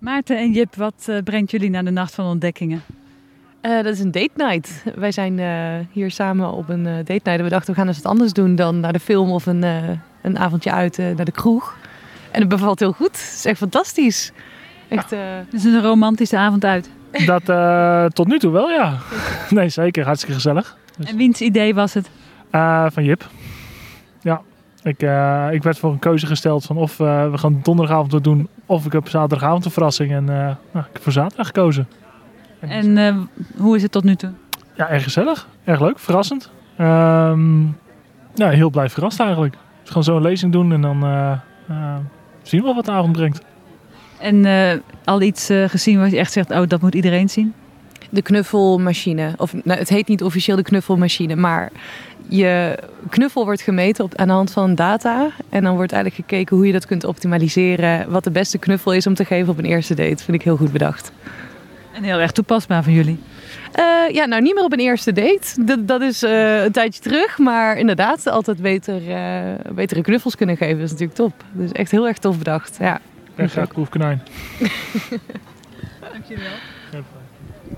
Maarten en Jip, wat uh, brengt jullie naar de Nacht van Ontdekkingen? Uh, dat is een date night. Wij zijn uh, hier samen op een date night. En we dachten, we gaan eens wat anders doen dan naar de film of een, een avondje uit naar de kroeg. En het bevalt heel goed. Het is echt fantastisch. Echt, Het is een romantische avond uit. Dat tot nu toe wel, ja. Nee, zeker. Hartstikke gezellig. Dus... En wiens idee was het? van Jip. Ja, ik, uh, ik werd voor een keuze gesteld van of uh, we gaan donderdagavond wat doen of ik heb zaterdagavond een verrassing. En uh, nou, ik heb voor zaterdag gekozen. En hoe is het tot nu toe? Ja, erg gezellig. Erg leuk. Verrassend. Um, ja, heel blij verrast eigenlijk. Dus gewoon zo'n lezing doen en dan zien we wel wat de avond brengt. En al iets gezien wat je echt zegt, oh dat moet iedereen zien? De knuffelmachine. Of, nou, het heet niet officieel de knuffelmachine, maar je knuffel wordt gemeten op, aan de hand van data. En dan wordt eigenlijk gekeken hoe je dat kunt optimaliseren. Wat de beste knuffel is om te geven op een eerste date. Vind ik heel goed bedacht. En heel erg toepasbaar van jullie. Uh, ja, nou niet meer op een eerste date. Dat, dat is uh, een tijdje terug. Maar inderdaad, altijd beter, uh, betere knuffels kunnen geven. Dat is natuurlijk top. Dus echt heel erg tof bedacht. Ja. En graag proefkonijn. Dank jullie wel.